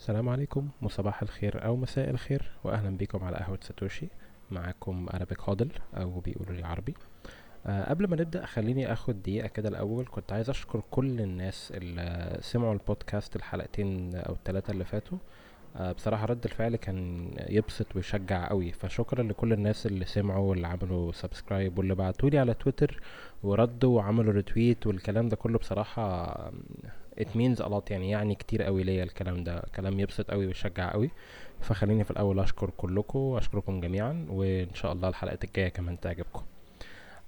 السلام عليكم وصباح الخير أو مساء الخير واهلا بكم على قهوة ساتوشي. معاكم Arabic HODL أو بيقولوا لي عربي. أه قبل ما نبدأ خليني آخد دقيقة كده الأول. كنت عايز أشكر كل الناس اللي سمعوا البودكاست الحلقتين أو الثلاثه اللي فاتوا. أه بصراحة رد الفعل كان يبسط ويشجع قوي. فشكرا لكل الناس اللي سمعوا واللي عملوا subscribe واللي بعتولي على تويتر وردوا وعملوا retweet والكلام ده كله. بصراحة means a lot يعني يعني كتير قوي ليا الكلام ده. كلام يبسط قوي ويشجع قوي. فخليني في الأول أشكر كلكم وأشكركم جميعا وإن شاء الله الحلقات الجاية كمان تعجبكم.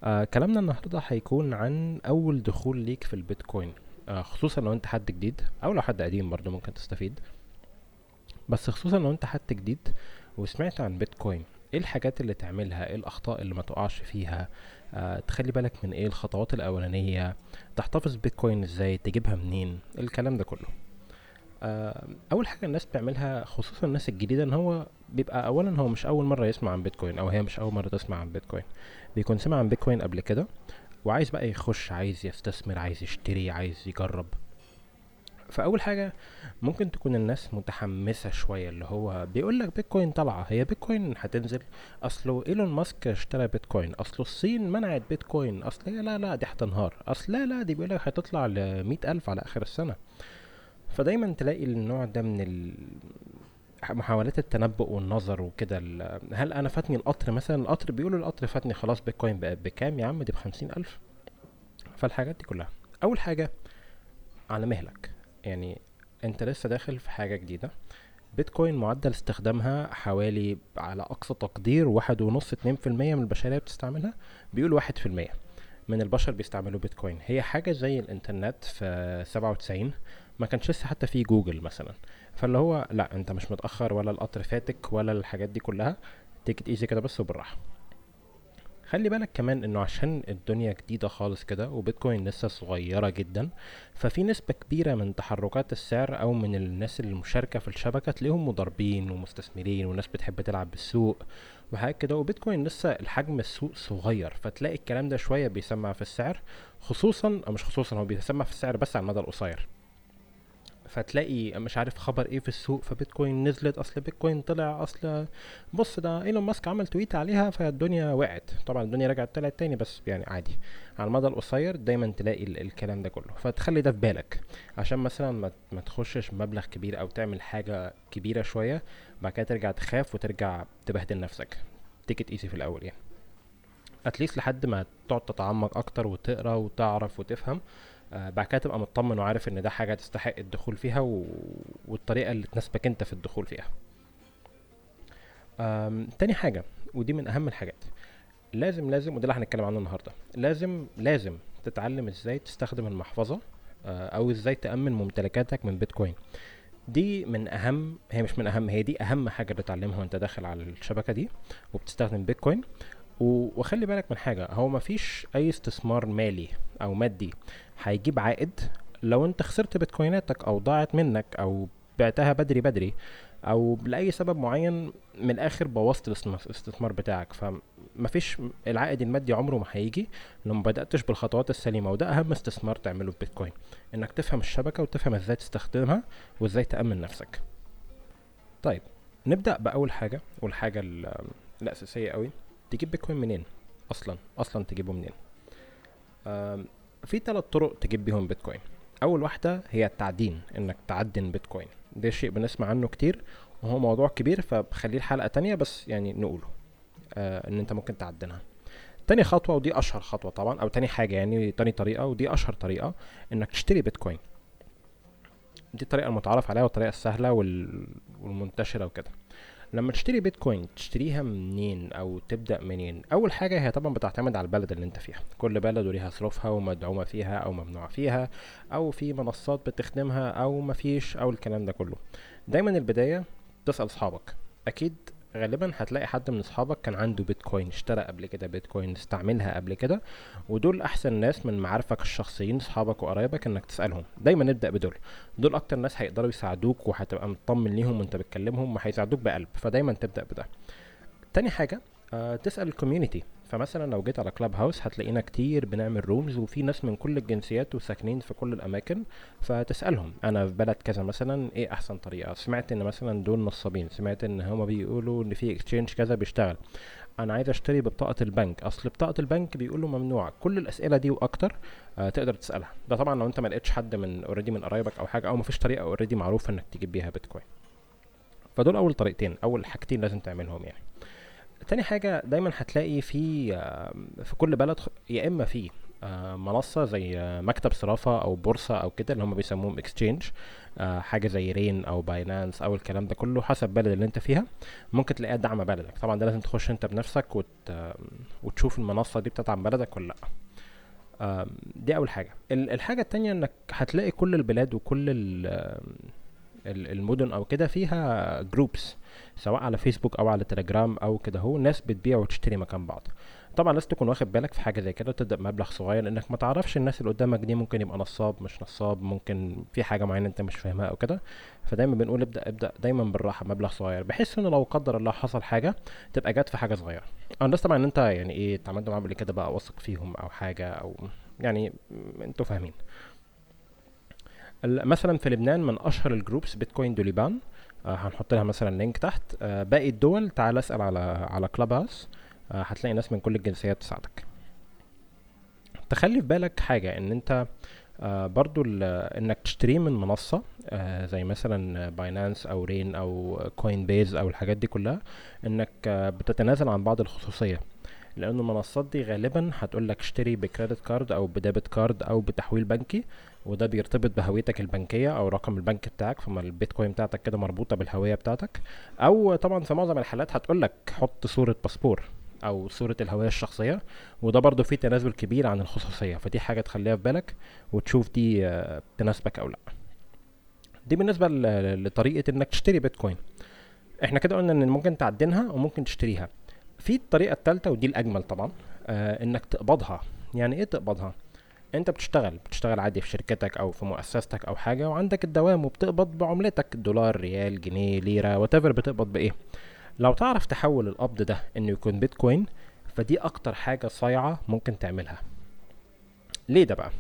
آه كلامنا النهارده هيكون عن أول دخول ليك في البيتكوين. آه خصوصا لو أنت حد جديد أو لو حد قديم برضه ممكن تستفيد. بس خصوصا لو أنت حد جديد وسمعت عن بيتكوين إيه الحاجات اللي تعملها؟ إيه الأخطاء اللي ما تقعش فيها؟ تخلي بالك من إيه الخطوات الأولانية؟ تحتفظ بيتكوين إزاي؟ تجيبها منين؟ الكلام ده كله. آه أول حاجة الناس بتعملها خصوصا الناس الجديدة إن هو بيبقى اولا هو مش أول مرة يسمع عن بيتكوين أو هي مش أول مرة تسمع عن بيتكوين. بيكون سمع عن بيتكوين قبل كده وعايز بقى يخش عايز يستثمر عايز يشتري عايز يجرب. فأول حاجة ممكن تكون الناس متحمسة شوية اللي هو بيقول لك بيتكوين طالعة هي بيتكوين هتنزل؟ اصله إيلون ماسك اشترى بيتكوين اصله الصين منعت بيتكوين أصل هي لا لا دي هتنهار أصل لا لا دي بيقول لك هتطلع ل ألف على آخر السنة. فدايما تلاقي النوع ده من ال... محاولات التنبؤ والنظر وكده هل أنا فاتني القطر مثلا؟ القطر بيقولوا القطر فاتني خلاص بيتكوين بقى بكام يا عم؟ دي بخمسين ألف. فالحاجات دي كلها. أول حاجة على مهلك. يعني انت لسه داخل في حاجة جديدة. بيتكوين معدل استخدامها حوالي على أقصى تقدير واحد ونص اتنين في المية من البشرية بتستعملها. بيقول واحد في المية من البشر بيستعملوا بيتكوين. هي حاجة زي الإنترنت في سبعة وتسعين. ما كانش لسه حتى في جوجل مثلا. فاللي هو لا انت مش متأخر ولا القطر فاتك ولا الحاجات دي كلها. تيك ايزي كده بس وبالراحة. خلي بالك كمان إنه عشان الدنيا جديدة خالص كده وبيتكوين لسه صغيرة جدا ففي نسبة كبيرة من تحركات السعر أو من الناس المشاركة في الشبكة تلاقيهم مضاربين ومستثمرين وناس بتحب تلعب بالسوق وحاجات كده وبيتكوين لسه الحجم السوق صغير فتلاقي الكلام ده شوية بيسمع في السعر خصوصا أو مش خصوصا هو بيسمع في السعر بس على المدى القصير. فتلاقي مش عارف خبر إيه في السوق فبيتكوين نزلت أصل بيتكوين طلع أصل بص ده إيلون ماسك عمل تويت عليها فالدنيا وقعت. طبعا الدنيا رجعت طلعت تاني بس يعني عادي. على المدى القصير دايما تلاقي ال الكلام ده كله. فتخلي ده في بالك. عشان مثلا ما, تخشش مبلغ كبير أو تعمل حاجة كبيرة شوية بعد كده ترجع تخاف وترجع تبهدل نفسك. take it easy في الأول يعني. at least لحد ما تقعد تتعمق أكتر وتقرأ وتعرف وتفهم. بعد كده تبقى مطمن وعارف إن ده حاجة تستحق الدخول فيها و... والطريقة اللي تناسبك أنت في الدخول فيها. تاني حاجة ودي من أهم الحاجات. لازم لازم وده اللي هنتكلم عنه النهارده. لازم لازم تتعلم إزاي تستخدم المحفظة آه أو إزاي تأمن ممتلكاتك من بيتكوين. دي من أهم هي مش من أهم هي دي أهم حاجة بتتعلمها وأنت داخل على الشبكة دي وبتستخدم بيتكوين. وخلي بالك من حاجة هو مفيش أي استثمار مالي أو مادي هيجيب عائد لو أنت خسرت بيتكويناتك أو ضاعت منك أو بعتها بدري بدري أو لأي سبب معين من الآخر بوظت الاستثمار بتاعك. فمفيش العائد المادي عمره ما هيجي لو ما بدأتش بالخطوات السليمة وده أهم استثمار تعمله ببيتكوين إنك تفهم الشبكة وتفهم إزاي تستخدمها وإزاي تأمن نفسك. طيب نبدأ بأول حاجة والحاجة الأساسية قوي. تجيب بيتكوين منين؟ أصلا أصلا تجيبه منين؟ في ثلاث طرق تجيب بيهم بيتكوين. أول واحدة هي التعدين إنك تعدن بيتكوين. ده شيء بنسمع عنه كتير وهو موضوع كبير فبخليه الحلقة تانية بس يعني نقوله آه إن أنت ممكن تعدنها. تاني خطوة ودي أشهر خطوة طبعا أو تاني حاجة يعني تاني طريقة ودي أشهر طريقة إنك تشتري بيتكوين. دي الطريقة المتعارف عليها والطريقة السهلة وال... والمنتشرة وكده. لما تشتري بيتكوين تشتريها منين أو تبدأ منين؟ أول حاجة هي طبعا بتعتمد على البلد اللي أنت فيها. كل بلد وليها ظروفها ومدعومة فيها أو ممنوع فيها أو في منصات بتخدمها أو مفيش أو الكلام ده كله. دايما البداية تسأل أصحابك. أكيد غالبا هتلاقي حد من أصحابك كان عنده بيتكوين اشترى قبل كده بيتكوين استعملها قبل كده ودول أحسن ناس من معارفك الشخصيين أصحابك وقرايبك إنك تسألهم. دايما نبدا بدول. دول أكتر ناس هيقدروا يساعدوك وهتبقى مطمن ليهم وأنت بتكلمهم وهيساعدوك بقلب. فدايما تبدأ بده. تاني حاجة آه تسأل ال community فمثلا لو جيت على Clubhouse هتلاقينا كتير بنعمل rooms وفي ناس من كل الجنسيات وساكنين في كل الأماكن فتسألهم أنا في بلد كذا مثلا إيه أحسن طريقة؟ سمعت إن مثلا دول نصابين سمعت إن هما بيقولوا إن في exchange كذا بيشتغل. أنا عايز أشتري ببطاقه البنك. أصل بطاقة البنك بيقولوا ممنوع كل الأسئلة دي وأكتر آه تقدر تسألها. ده طبعا لو أنت ما لقيتش حد من already من قرايبك أو حاجة أو ما فيش طريقة already معروفة إنك تجيب بيها بيتكوين. فدول أول طريقتين أول حاجتين لازم تعملهم يعني. تاني حاجة دايما هتلاقي في آه، في كل بلد يا إما في آه، منصة زي آه، مكتب صرافة أو بورصة أو كده اللي هم بيسموهم exchange حاجة زي Rain أو Binance أو الكلام ده كله حسب بلد اللي أنت فيها. ممكن تلاقيها دعم بلدك. طبعا ده لازم تخش أنت بنفسك وت... آه، وتشوف المنصة دي بتدعم بلدك ولا لأ. دي أول حاجة. ال- الحاجة التانية إنك هتلاقي كل البلاد وكل المدن أو كده فيها groups سواء على فيسبوك أو على تليجرام أو كده هو ناس بتبيع وتشتري مكان بعض. طبعا لازم تكون واخد بالك في حاجة زي كده تبدا بمبلغ صغير لأنك ما تعرفش الناس اللي قدامك دي ممكن يبقى نصاب مش نصاب ممكن في حاجة معينة أنت مش فاهمها أو كده. فدايما بنقول ابدأ ابدأ دايما بالراحة مبلغ صغير بحيث ان لو قدر الله حصل حاجة تبقى جت في حاجة صغيرة. الناس طبعا إن أنت يعني إيه اتعاملت معاهم قبل كده بقى واثق فيهم أو حاجة أو يعني أنتوا فاهمين. مثلا في لبنان من أشهر ال groups بيتكوين دو ليبان. آه هنحط لها مثلا link تحت. آه باقي الدول تعال اسأل على على Clubhouse آه هتلاقي ناس من كل الجنسيات تساعدك. تخلي في بالك حاجة إن أنت برضو إنك تشتريه من منصة آه زي مثلا Binance أو Rain أو Coinbase أو الحاجات دي كلها إنك بتتنازل عن بعض الخصوصية. لأن المنصات دي غالبا هتقول لك اشتري ب credit card أو ب debit card أو بتحويل بنكي. وده بيرتبط بهويتك البنكية أو رقم البنك بتاعك فما البيتكوين بتاعتك كده مربوطة بالهوية بتاعتك. أو طبعا في معظم الحالات هتقول لك حط صورة باسبور أو صورة الهوية الشخصية وده برضو فيه تنازل كبير عن الخصوصية فدي حاجة تخليها في بالك وتشوف دي آه، تناسبك أو لأ. دي بالنسبة لطريقة إنك تشتري بيتكوين. إحنا كده قلنا إن ممكن تعدنها وممكن تشتريها. في الطريقة الثالثه ودي الأجمل طبعا آه إنك تقبضها. يعني إيه تقبضها؟ انت بتشتغل بتشتغل عادي في شركتك أو في مؤسستك أو حاجة وعندك الدوام وبتقبض بعملتك دولار ريال جنيه ليرة whatever بتقبض بإيه. لو تعرف تحول القبض ده إنه يكون بيتكوين فدي أكتر حاجة صايعة ممكن تعملها. ليه ده بقى؟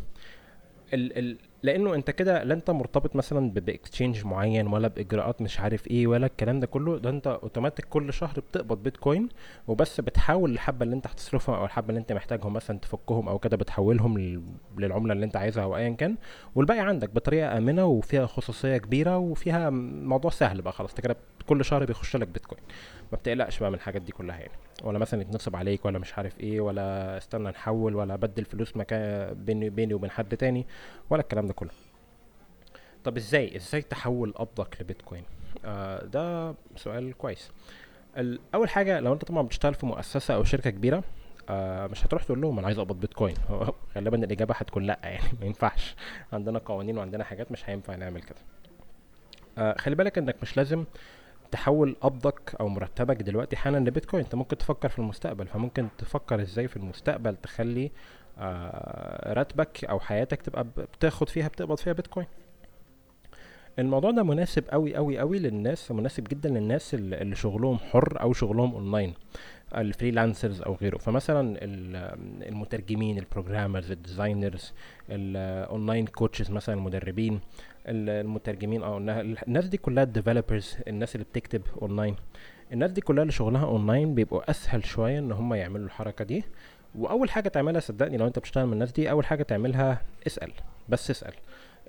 ال ال لأنه انت كده لا انت مرتبط مثلا ب- ب exchange معين ولا بإجراءات مش عارف إيه ولا الكلام ده كله ده انت اوتوماتيك كل شهر بتقبض بيتكوين وبس بتحول الحبه اللي انت هتصرفهم أو الحبة اللي انت محتاجهم مثلا تفكهم أو كده بتحولهم لل- للعملة اللي انت عايزها أو ايا كان. والباقي عندك بطريقة آمنة وفيها خصوصية كبيرة وفيها موضوع سهل بقى خلاص انت كده كل شهر بيخش لك بيتكوين ما بتقلقش بقى من الحاجات دي كلها يعني. ولا مثلا يتنصب عليك ولا مش عارف إيه ولا استنى نحول ولا ابدل فلوس مكان بيني بيني وبين حد تاني ولا الكلام ده كله. طب إزاي؟ إزاي تحول قبضك لبيتكوين؟ آه ده سؤال كويس. أول حاجة لو أنت طبعا بتشتغل في مؤسسة أو شركة كبيرة آه مش هتروح تقول لهم أنا عايز أقبض بيتكوين. غالبا الإجابة هتكون لأ يعني ما ينفعش. عندنا قوانين وعندنا حاجات مش هينفع نعمل كده. آه خلي بالك إنك مش لازم تحول قبضك أو مرتبك دلوقتي حالا لبيتكوين. أنت ممكن تفكر في المستقبل فممكن تفكر إزاي في المستقبل تخلي آه راتبك أو حياتك تبقى بتاخد فيها بتقبض فيها بيتكوين. الموضوع ده مناسب قوي قوي قوي للناس مناسب جدا للناس اللي شغلهم حر أو شغلهم online ال freelancers أو غيره. فمثلا ال- المترجمين ال programmers ال designers ال online coaches مثلا المدربين ال- المترجمين أو النا- الناس دي كلها ال developers الناس اللي بتكتب اونلاين الناس دي كلها اللي شغلها اونلاين بيبقوا أسهل شوية إن هم يعملوا الحركة دي. وأول حاجة تعملها صدقني لو أنت بتشتغل من الناس دي أول حاجة تعملها اسأل بس اسأل.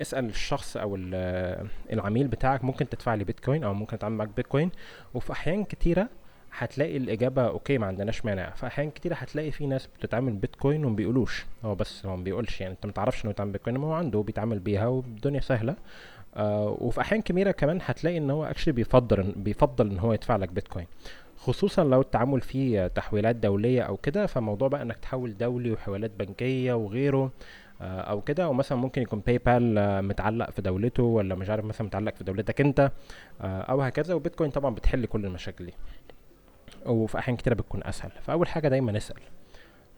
اسأل الشخص أو ال- العميل بتاعك ممكن تدفع لي بيتكوين أو ممكن أتعامل معاك بيتكوين وفي أحيان كتيرة هتلاقي الإجابة okay ما عندناش مانع. في أحيان كتيره هتلاقي في ناس بتتعامل بيتكوين وما بيقولوش. هو بس هو ما بيقولش. يعني أنت ما تعرفش إنه يتعامل بيتكوين ما هو عنده بيتعامل بيها والدنيا سهلة. آه وفي أحيان كبيرة كمان هتلاقي إن هو actually بيفضل بيفضل إن هو يدفع لك بيتكوين. خصوصا لو التعامل فيه تحويلات دولية أو كده فموضوع بقى إنك تحول دولي وحوالات بنكية وغيره آه، أو كده. أو مثلا ممكن يكون PayPal متعلق في دولته ولا مش عارف مثلا متعلق في دولتك أنت آه، أو هكذا. وبيتكوين طبعا بتحل كل المشاكل دي. وفي أحيان كتيرة بتكون أسهل. فأول حاجة دايما اسال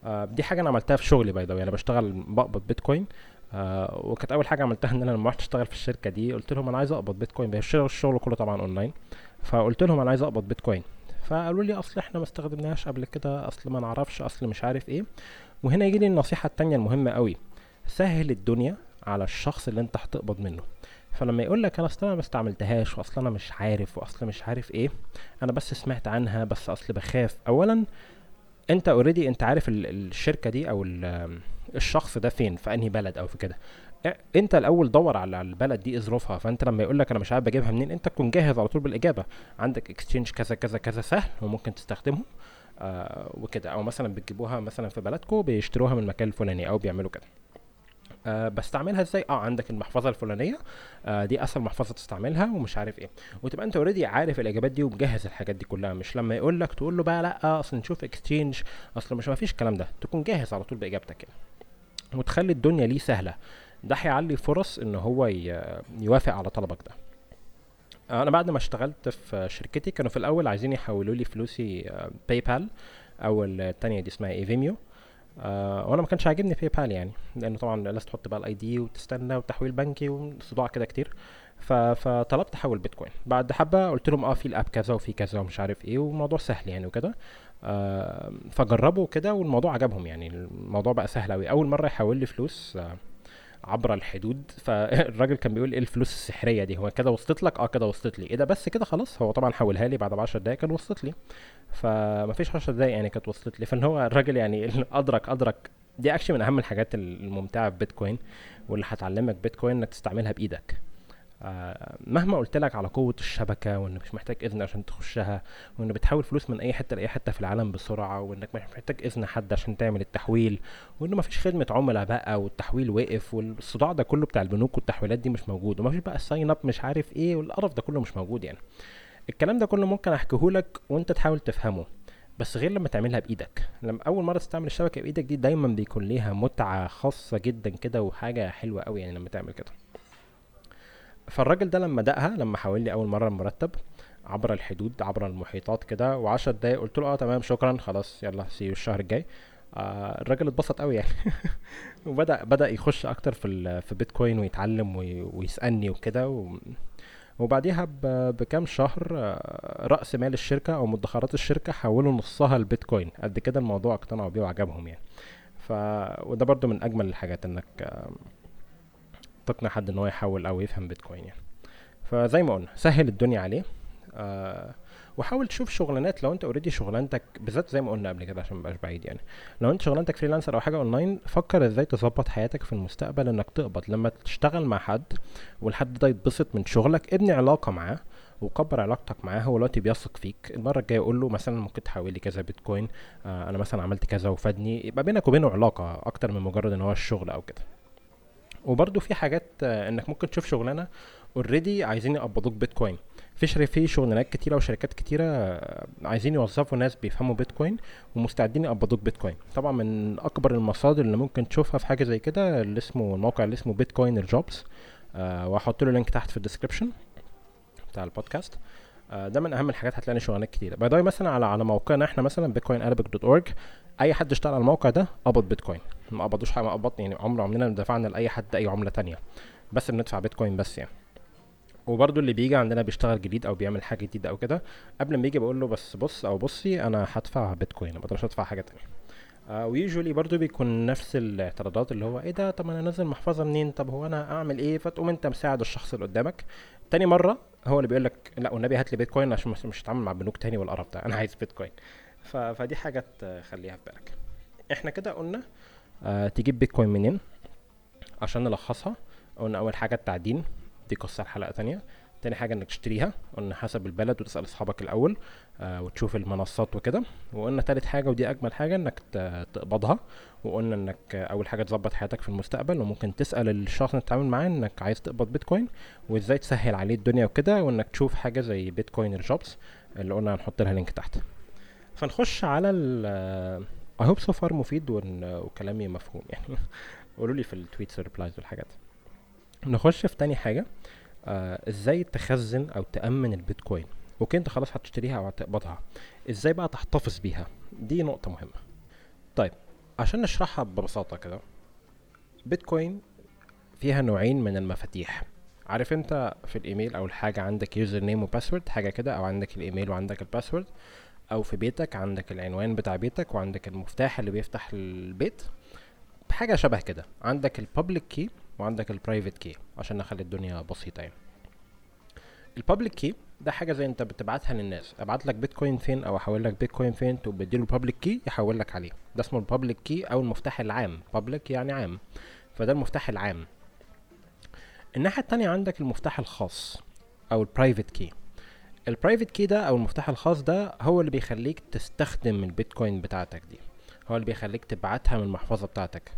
آه، دي حاجة أنا عملتها في شغلي by the way أنا بشتغل بقبض بيتكوين. آه وكانت أول حاجة عملتها إن أنا لما رحت أشتغل في الشركة دي قلت لهم أنا عايز أقبض بيتكوين. الشغل كله طبعا أونلاين. فقلت لهم أنا عايز أقبض بيتكوين. فقالوا لي أصل إحنا ما استخدمناهاش قبل كده أصل ما نعرفش أصل مش عارف إيه. وهنا يجي لي النصيحة التانية المهمة قوي. سهل الدنيا على الشخص اللي أنت هتقبض منه. فلما يقول لك أنا أصل أنا ما استعملتهاش وأصل أنا مش عارف وأصل مش عارف إيه أنا بس سمعت عنها بس أصل بخاف. اولا أنت already أنت عارف ال- الشركة دي أو ال- الشخص ده فين في أنهي بلد أو في كده. أنت الأول دور على البلد دي ظروفها. فأنت لما يقول لك أنا مش عارف بجيبها منين أنت تكون جاهز على طول بالإجابة. عندك exchange كذا كذا كذا سهل وممكن تستخدمه آه وكده. أو مثلا بتجيبوها مثلا في بلدكم بيشتروها من المكان الفلاني أو بيعملوا كده. آه بستعملها إزاي؟ آه عندك المحفظة الفلانية. آه دي أسهل محفظة تستعملها ومش عارف إيه. وتبقى أنت already عارف الإجابات دي ومجهز الحاجات دي كلها. مش لما يقول لك تقول له بقى لأ أصل نشوف exchange أصل مش ما فيش الكلام ده. تكون جاهز على طول بإجابتك كده. وتخلي الدنيا ليه سهلة. ده هيعلي فرص إن هو يوافق على طلبك ده. أنا بعد ما اشتغلت في شركتي كانوا في الأول عايزين يحولوا لي فلوسي PayPal أو التانية دي اسمها ايفيميو آه وأنا ما كانش عاجبني PayPal يعني لأنه طبعا لازم تحط بقى ال ID وتستنى وتحويل بنكي وصداع كده كتير. ف... فطلبت احول بيتكوين. بعد حبة قلت لهم آه في ال app كذا وفي كذا ومش عارف إيه والموضوع سهل يعني وكده. آه فجربوا كده والموضوع عجبهم يعني الموضوع بقى سهل قوي أول مرة يحول لي فلوس آه عبر الحدود. فالراجل كان بيقول إيه الفلوس السحرية دي؟ هو كده وصلت لك؟ آه كده وصلت لي. إيه ده؟ بس كده خلاص. هو طبعا حولها لي بعد 10 دقايق كان وصلت لي. فما فيش 10 دقايق يعني كانت وصلت لي. فاللي هو الراجل يعني أدرك أدرك. دي اكشن من أهم الحاجات الممتعة في بيتكوين واللي هتعلمك بيتكوين إنك تستعملها بإيدك. مهما قلت لك على قوة الشبكة وان مش محتاج إذن عشان تخشها وان بتحول فلوس من أي حتة لأي حتة في العالم بسرعة وإنك مش محتاج إذن حد عشان تعمل التحويل وإنه مفيش خدمة عملاء بقى والتحويل وقف والصداع ده كله بتاع البنوك والتحويلات دي مش موجود ومفيش بقى ال sign up مش عارف إيه والقرف ده كله مش موجود يعني. الكلام ده كله ممكن احكيهولك وأنت تحاول تفهمه بس غير لما تعملها بإيدك. لما أول مرة تستعمل الشبكة بإيدك دي دايما بيكون ليها متعة خاصة جدا كده وحاجة حلوة قوي يعني لما تعمل كده. فالراجل ده لما دقها لما حاول لي أول مرة المرتب عبر الحدود عبر المحيطات كده وعشر دقايق قلت له آه تمام شكرا خلاص يلا سي الشهر الجاي. آه الراجل اتبسط قوي يعني. وبدأ بدأ يخش أكتر في في بيتكوين ويتعلم وي- ويسألني وكده و وبعديها بكام شهر آه، رأس مال الشركة أو مدخرات الشركة حولوا نصها لبيتكوين. قد كده الموضوع اقتنعوا بيه وعجبهم يعني. ف وده برضو من أجمل الحاجات إنك آه، تقنع حد إن هو يحول أو يفهم بيتكوين يعني. فزي ما قلنا سهل الدنيا عليه. آه وحاول تشوف شغلانات لو أنت already شغلانتك بالذات زي ما قلنا قبل كده عشان مبقاش بعيد يعني. لو أنت شغلانتك freelancer أو حاجة اونلاين فكر إزاي تظبط حياتك في المستقبل إنك تقبض. لما تشتغل مع حد والحد ده يتبسط من شغلك ابني علاقة معاه وكبر علاقتك معاه. هو دلوقتي بيثق فيك. المرة الجاية قول له مثلا ممكن تحول لي كذا بيتكوين. آه أنا مثلا عملت كذا وفادني. يبقى بينك وبينه علاقة أكتر من مجرد إن هو الشغل أو كده. وبرده في حاجات آه، إنك ممكن تشوف شغلانة already عايزين يقبضوك بيتكوين. في في شغلانات كتيرة وشركات كتيرة آه، عايزين يوظفوا ناس بيفهموا بيتكوين ومستعدين يقبضوك بيتكوين. طبعا من أكبر المصادر اللي ممكن تشوفها في حاجة زي كده اللي اسمه الموقع اللي اسمه Bitcoin Jobs آه وهحط له link تحت في ال description بتاع البودكاست. آه ده من أهم الحاجات هتلاقي شغلانات كتيرة. باي مثلا على على موقعنا إحنا مثلا بيتكوين Arabic dot org أي حد اشتغل على الموقع ده قبض بيتكوين ما قبضوش حاجة ما قبض يعني عمر عمرنا ما دفعنا لأي حد أي عملة تانية. بس بندفع بيتكوين بس يعني. وبرضه اللي بيجي عندنا بيشتغل جديد أو بيعمل حاجة جديدة أو كده قبل ما يجي بقول له بس بص أو بصي أنا هدفع بيتكوين ما بقدرش ادفع حاجة تانية. آه ويوجولي برضه بيكون نفس الاعتراضات اللي هو إيه ده؟ طب أنا انزل محفظة منين؟ طب هو أنا أعمل إيه؟ فتقوم أنت مساعد الشخص اللي قدامك. تاني مرة هو اللي بيقول لك لا والنبي هات لي بيتكوين عشان مش- هتعامل مع بنوك تاني والقرف ده. أنا عايز بيتكوين. ف... فدي حاجة تخليها في بالك. إحنا كده قلنا آه تجيب بيتكوين منين؟ عشان نلخصها. قلنا أول حاجة التعدين. دي قصة حلقه تانية. تاني حاجة إنك تشتريها قلنا حسب البلد وتسأل أصحابك الأول آه وتشوف المنصات وكده. وقلنا تالت حاجة ودي أجمل حاجة إنك تقبضها. وقلنا إنك آه، أول حاجة تظبط حياتك في المستقبل وممكن تسأل الشخص اللي تتعامل معاه إنك عايز تقبض بيتكوين وإزاي تسهل عليه الدنيا وكده وإنك تشوف حاجة زي بيتكوين جوبز اللي قلنا هنحط لها link تحت. فنخش على ال I hope so far مفيد وكلامي مفهوم يعني. قولوا لي في ال tweets وال replies والحاجات. نخش في تاني حاجة. آه إزاي تخزن أو تأمن البيتكوين؟ okay أنت خلاص هتشتريها أو هتقبضها. إزاي بقى تحتفظ بيها؟ دي نقطة مهمة. طيب عشان نشرحها ببساطة كده بيتكوين فيها نوعين من المفاتيح. عارف أنت في الإيميل أو الحاجة عندك username و password حاجة كده أو عندك الإيميل وعندك ال password أو في بيتك عندك العنوان بتاع بيتك وعندك المفتاح اللي بيفتح البيت حاجة شبه كده. عندك ال public key وعندك ال private key عشان نخلي الدنيا بسيطة يعني. ال public key ده حاجة زي انت بتبعتها للناس. ابعت لك بيتكوين فين أو احول لك بيتكوين فين تديله ال public key يحول لك عليه. ده اسمه ال public key أو المفتاح العام. public يعني عام. فده المفتاح العام. الناحية التانية عندك المفتاح الخاص أو ال private key ال private key ده أو المفتاح الخاص ده هو اللي بيخليك تستخدم البيتكوين بتاعتك دي. هو اللي بيخليك تبعتها من المحفظة بتاعتك.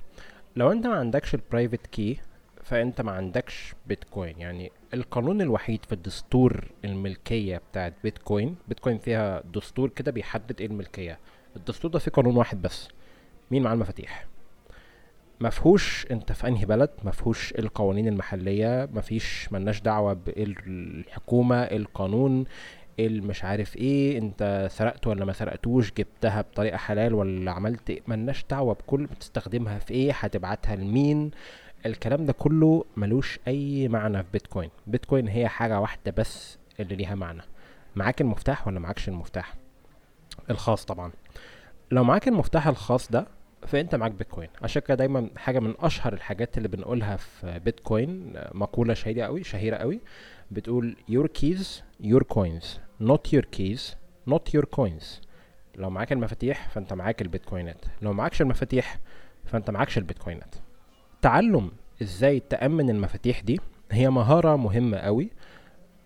لو انت ما عندكش ال private key فانت ما عندكش بيتكوين يعني القانون الوحيد في الدستور الملكية بتاعت بيتكوين بيتكوين فيها دستور كده بيحدد إيه الملكية. الدستور ده فيه قانون واحد بس مين؟ معاه المفاتيح مفهوش انت في انهي بلد مفهوش القوانين المحلية مفيش ملناش دعوة بالحكومة القانون المش عارف إيه أنت سرقت ولا ما سرقتوش جبتها بطريقة حلال ولا عملت إيه؟ ملناش دعوة بكل بتستخدمها في إيه هتبعتها لمين؟ الكلام ده كله ملوش أي معنى في بيتكوين. بيتكوين هي حاجة واحدة بس اللي ليها معنى. معاك المفتاح ولا معاكش المفتاح؟ الخاص طبعا. لو معاك المفتاح الخاص ده فأنت معاك بيتكوين. عشان كده دايما حاجة من أشهر الحاجات اللي بنقولها في بيتكوين مقولة شهيرة قوي شهيرة قوي بتقول your keys your coins. Not your keys not your coins. لو معاك المفاتيح فانت معاك البيتكوينات. لو معاكش المفاتيح فانت معاكش البيتكوينات. تعلم إزاي تأمن المفاتيح دي هي مهارة مهمة قوي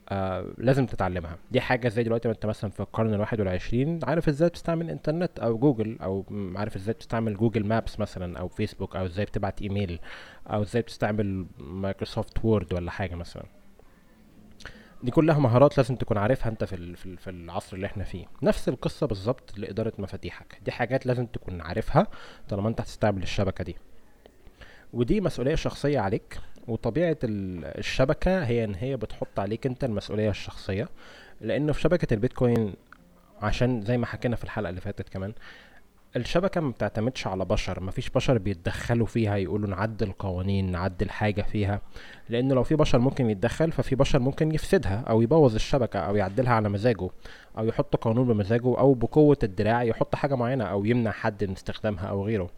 آه لازم تتعلمها. دي حاجة زي دلوقتي ما انت مثلا في القرن الواحد والعشرين عارف إزاي تستعمل انترنت أو جوجل أو عارف إزاي تستعمل Google Maps مثلا أو فيسبوك أو إزاي بتبعت إيميل أو إزاي بتستعمل Microsoft Word ولا حاجة مثلا. دي كلها مهارات لازم تكون عارفها انت في في العصر اللي إحنا فيه. نفس القصة بالظبط لإدارة مفاتيحك. دي حاجات لازم تكون عارفها طالما انت هتستعمل الشبكة دي. ودي مسؤولية شخصية عليك وطبيعة الشبكة هي إن هي بتحط عليك انت المسؤولية الشخصية لأنه في شبكة البيتكوين عشان زي ما حكينا في الحلقة اللي فاتت كمان الشبكة ما بتعتمدش على بشر مفيش بشر بيتدخلوا فيها يقولوا نعدل قوانين نعدل حاجة فيها لأن لو في بشر ممكن يتدخل ففي بشر ممكن يفسدها أو يبوظ الشبكة أو يعدلها على مزاجه أو يحط قانون بمزاجه أو بقوة الدراع يحط حاجة معينة أو يمنع حد من استخدامها أو غيره.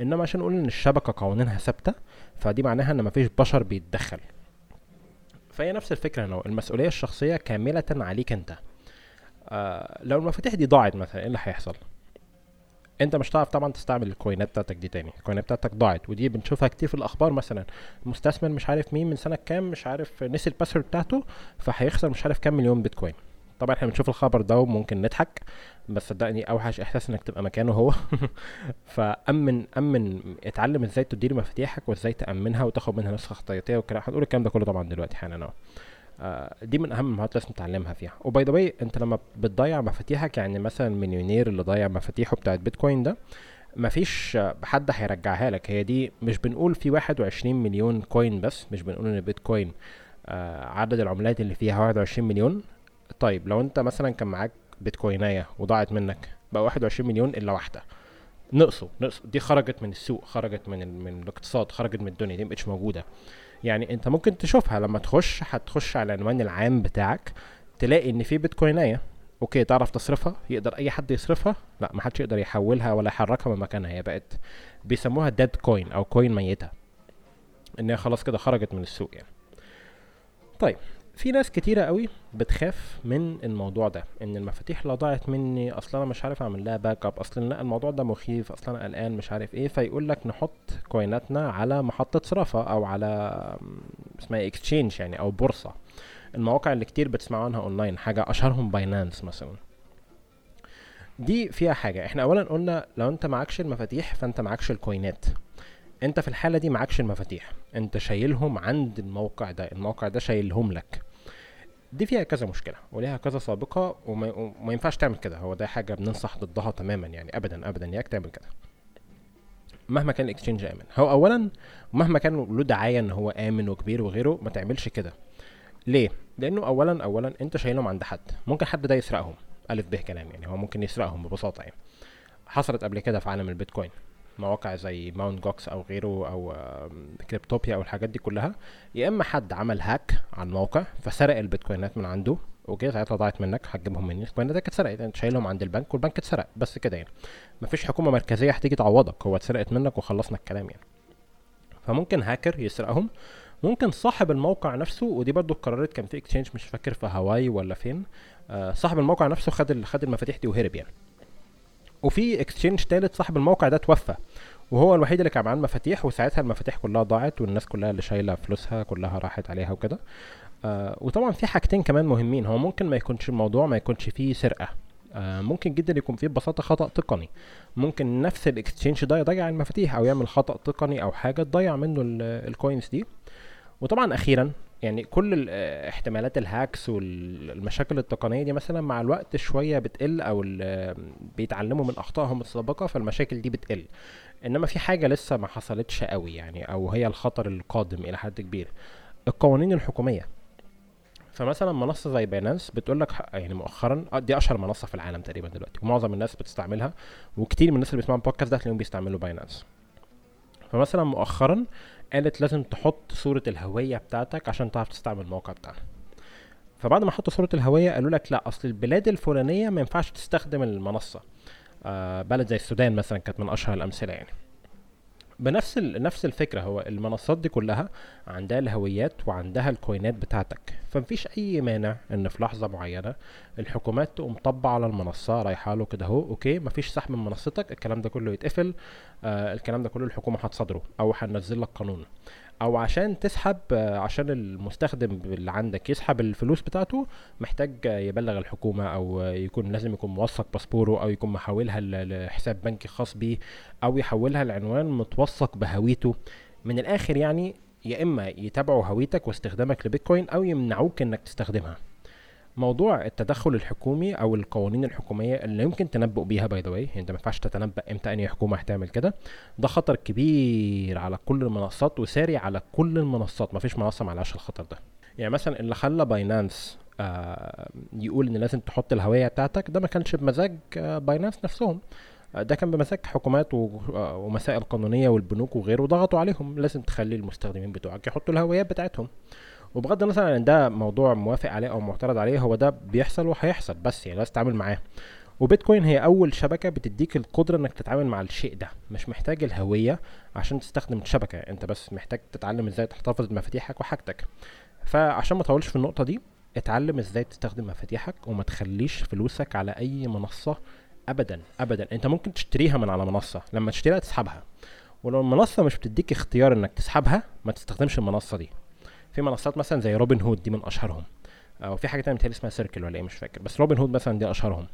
إنما عشان نقول إن الشبكة قوانينها ثابتة فدي معناها إن مفيش بشر بيتدخل. فهي نفس الفكرة هنا المسؤولية الشخصية كاملة عليك أنت. آه لو المفاتيح دي ضاعت مثلا إيه اللي هيحصل؟ انت مش هتعرف طبعا تستعمل الكوينات بتاعتك دي تاني. الكوينات بتاعتك ضاعت ودي بنشوفها كتير في الأخبار مثلا. مستثمر مش عارف مين من سنة كام مش عارف نسي الباسورد بتاعته فهيخسر مش عارف كام مليون بيتكوين. طبعا إحنا بنشوف الخبر ده وممكن نضحك بس صدقني أوحش إحساس إنك تبقى مكانه هو. فأمن أمن اتعلم إزاي تدير مفاتيحك وإزاي تأمنها وتاخد منها نسخة احتياطية والكلام هنقول الكلام ده كله طبعا دلوقتي حالا دي من أهم المهارات لازم تتعلمها فيها. و by the way أنت لما بتضيع مفاتيحك يعني مثلا المليونير اللي ضيع مفاتيحه بتاعت بيتكوين ده مفيش حد هيرجعها لك. هي دي مش بنقول في واحد وعشرين مليون coin بس مش بنقول إن بيتكوين آه عدد العملات اللي فيها واحد وعشرين مليون. طيب لو أنت مثلا كان معاك بيتكويناية وضاعت منك بقى واحد وعشرين مليون إلا واحدة. نقصوا نقصوا. دي خرجت من السوق خرجت من. من الاقتصاد خرجت من الدنيا دي مبقتش موجودة. يعني انت ممكن تشوفها لما تخش هتخش على العنوان العام بتاعك تلاقي ان في بيتكوينايه okay تعرف تصرفها؟ يقدر أي حد يصرفها؟ لا ما حدش يقدر يحولها ولا يحركها من مكانها. هي بقت بيسموها dead coin أو coin ميتة. إن هي خلاص كده خرجت من السوق يعني. طيب في ناس كتيرة قوي بتخاف من الموضوع ده إن المفاتيح لو ضاعت مني أصلا أنا مش عارف أعمل لها backup أصلا لا الموضوع ده مخيف أصلا أنا قلقان مش عارف إيه فيقول لك نحط coinاتنا على محطة صرافة أو على اسمها exchange يعني أو بورصة. المواقع اللي كتير بتسمعوا عنها اونلاين حاجة أشهرهم باينانس مثلا. دي فيها حاجة. إحنا اولا قلنا لو أنت معكش المفاتيح فأنت معكش ال coinات. انت في الحالة دي معكش المفاتيح. انت شايلهم عند الموقع ده الموقع ده شايلهم لك. دي فيها كذا مشكلة وليها كذا سابقة وما, وما ينفعش تعمل كده. هو ده حاجة بننصح ضدها تماما يعني ابدا ابدا. ياك تعمل كده. مهما كان الاكسشينج آمن. هو اولا مهما كان له دعاية إن هو آمن وكبير وغيره ما تعملش كده. ليه؟ لأنه اولا اولا أنت شايلهم عند حد. ممكن حد ده يسرقهم. ألف به كلام يعني. هو ممكن يسرقهم ببساطة يعني. حصلت قبل كده في عالم البيتكوين. مواقع زي ماونت جوكس أو غيره أو كريبتوبيا أو الحاجات دي كلها يا إما حد عمل hack على الموقع فسرق البيتكوينات من عنده okay ساعتها ضاعت منك هتجيبهم مني. البيانات اتسرقت أنت شايلهم عند البنك والبنك اتسرق بس كده يعني. مفيش حكومة مركزية هتيجي تعوضك هو اتسرقت منك وخلصنا الكلام يعني. فممكن هاكر يسرقهم. ممكن صاحب الموقع نفسه ودي برضو قررت كان في exchange مش فاكر في هاواي ولا فين آه صاحب الموقع نفسه خد خد المفاتيح دي وهرب يعني. وفي exchange تالت صاحب الموقع ده توفى وهو الوحيد اللي كان معاه المفاتيح وساعتها المفاتيح كلها ضاعت والناس كلها اللي شايلة فلوسها كلها راحت عليها وكده. آه وطبعا في حاجتين كمان مهمين هو ممكن ما يكونش الموضوع ما يكونش فيه سرقة. آه ممكن جدا يكون فيه ببساطة خطأ تقني. ممكن نفس ال exchange ده يضيع المفاتيح أو يعمل خطأ تقني أو حاجة تضيع منه ال- ال coins دي. وطبعا أخيرا يعني كل آه، احتمالات ال hacks والمشاكل التقنية دي مثلا مع الوقت شوية بتقل أو آه، بيتعلموا من أخطائهم السابقة فالمشاكل دي بتقل. إنما في حاجة لسه ما حصلتش قوي يعني أو هي الخطر القادم إلى حد كبير القوانين الحكومية. فمثلا منصة زي باينانس بتقول لك يعني مؤخرا آه، دي أشهر منصة في العالم تقريبا دلوقتي ومعظم الناس بتستعملها وكتير من الناس اللي بيسمعوا البودكاست ده هتلاقيهم بيستعملوا باينانس فمثلا مؤخرا قالت لازم تحط صورة الهوية بتاعتك عشان تعرف تستعمل الموقع بتاعنا فبعد ما حطوا صورة الهوية قالوا لك لا أصل البلاد الفلانية ما ينفعش تستخدم المنصة. آه بلد زي السودان مثلا كانت من أشهر الأمثلة يعني. بنفس. نفس الفكرة هو المنصات دي كلها عندها الهويات وعندها الكوينات بتاعتك فمفيش أي مانع إن في لحظة معينة الحكومات تقوم طبع على المنصة رايحة له كده أهو أوكي مفيش سحب من منصتك الكلام ده كله يتقفل آه الكلام ده كله الحكومة هتصدره أو هنزل لك قانون أو عشان تسحب آه عشان المستخدم اللي عندك يسحب الفلوس بتاعته محتاج يبلغ الحكومة أو آه، يكون لازم يكون موثق باسبوره أو يكون محولها لحساب بنكي خاص بيه أو يحولها لعنوان متوثق بهويته. من الآخر يعني يا إما يتابعوا هويتك واستخدامك لبيتكوين أو يمنعوك إنك تستخدمها. موضوع التدخل الحكومي أو القوانين الحكومية اللي يمكن تنبؤ بيها by the way أنت ما ينفعش تتنبأ إمتى أنهي حكومة هتعمل كده. ده خطر كبير على كل المنصات وساري على كل المنصات. ما فيش منصة معلهاش الخطر ده. يعني مثلا اللي خلى Binance آه يقول إن لازم تحط الهوية بتاعتك ده ما كانش بمزاج آه Binance نفسهم. آه، ده كان بمزاج حكومات آه، ومسائل قانونية والبنوك وغيره ضغطوا عليهم. لازم تخلي المستخدمين بتوعك يحطوا الهويات بتاعتهم. وبغض النظر عن ده موضوع موافق عليه أو معترض عليه هو ده بيحصل وهيحصل بس يعني لازم تتعامل معاه. وبيتكوين هي أول شبكة بتديك القدرة إنك تتعامل مع الشيء ده مش محتاج الهوية عشان تستخدم الشبكة أنت بس محتاج تتعلم إزاي تحتفظ بمفاتيحك وحاجتك. فعشان ما اطولش في النقطة دي اتعلم إزاي تستخدم مفاتيحك وما تخليش فلوسك على أي منصة ابدا ابدا. أنت ممكن تشتريها من على منصة لما تشتريها تسحبها. ولو المنصة مش بتديك اختيار إنك تسحبها ما تستخدمش المنصة دي. في منصات مثلا زي روبن هود دي من أشهرهم أو في حاجة تانية متهيألي اسمها Circle ولا إيه مش فاكر بس روبن هود مثلا دي أشهرهم.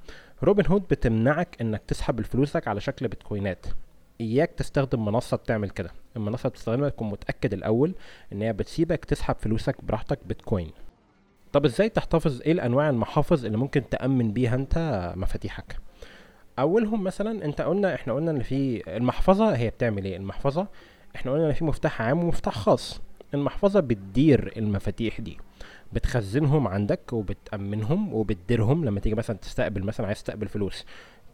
روبن هود بتمنعك إنك تسحب فلوسك على شكل بيتكوينات. إياك تستخدم منصة بتعمل كده. المنصة بتستخدمها تكون متأكد الأول إن هي بتسيبك تسحب فلوسك براحتك بيتكوين. طب إزاي تحتفظ؟ إيه الأنواع المحافظ اللي ممكن تأمن بيها أنت مفاتيحك؟ أولهم مثلا أنت قلنا إحنا قلنا إن في المحفظة هي بتعمل إيه؟ المحفظة إحنا قلنا إن في مفتاح عام ومفتاح خاص. المحفظة بتدير المفاتيح دي. بتخزنهم عندك وبتأمنهم وبتديرهم لما تيجي مثلا تستقبل مثلا عايز تستقبل فلوس.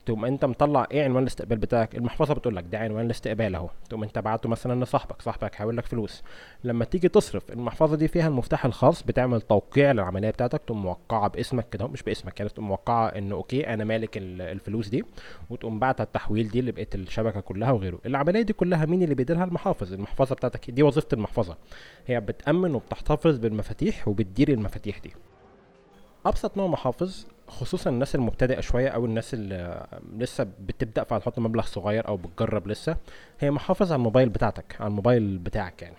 تقوم انت مطلع إيه عنوان الاستقبال بتاعك؟ المحفظة بتقول لك ده عنوان الاستقبال اهو. تقوم انت بعته مثلا لصاحبك صاحبك هيحول لك فلوس. لما تيجي تصرف المحفظة دي فيها المفتاح الخاص بتعمل توقيع للعملية بتاعتك تقوم موقعه باسمك كده مش باسمك يعني تقوم موقعه انه أوكي أنا مالك ال- الفلوس دي وتقوم باعتة التحويل دي لبقية الشبكة كلها وغيره. العملية دي كلها مين اللي بيديرها؟ المحافظ. المحفظة بتاعتك دي وظيفة المحفظة. هي بتأمن وبتحتفظ بالمفاتيح وبتدير المفاتيح دي. أبسط نوع محافظ خصوصا الناس المبتدئة شوية أو الناس اللي لسه بتبدأ فهتحط مبلغ صغير أو بتجرب لسه هي محافظ على الموبايل بتاعتك على الموبايل بتاعك يعني.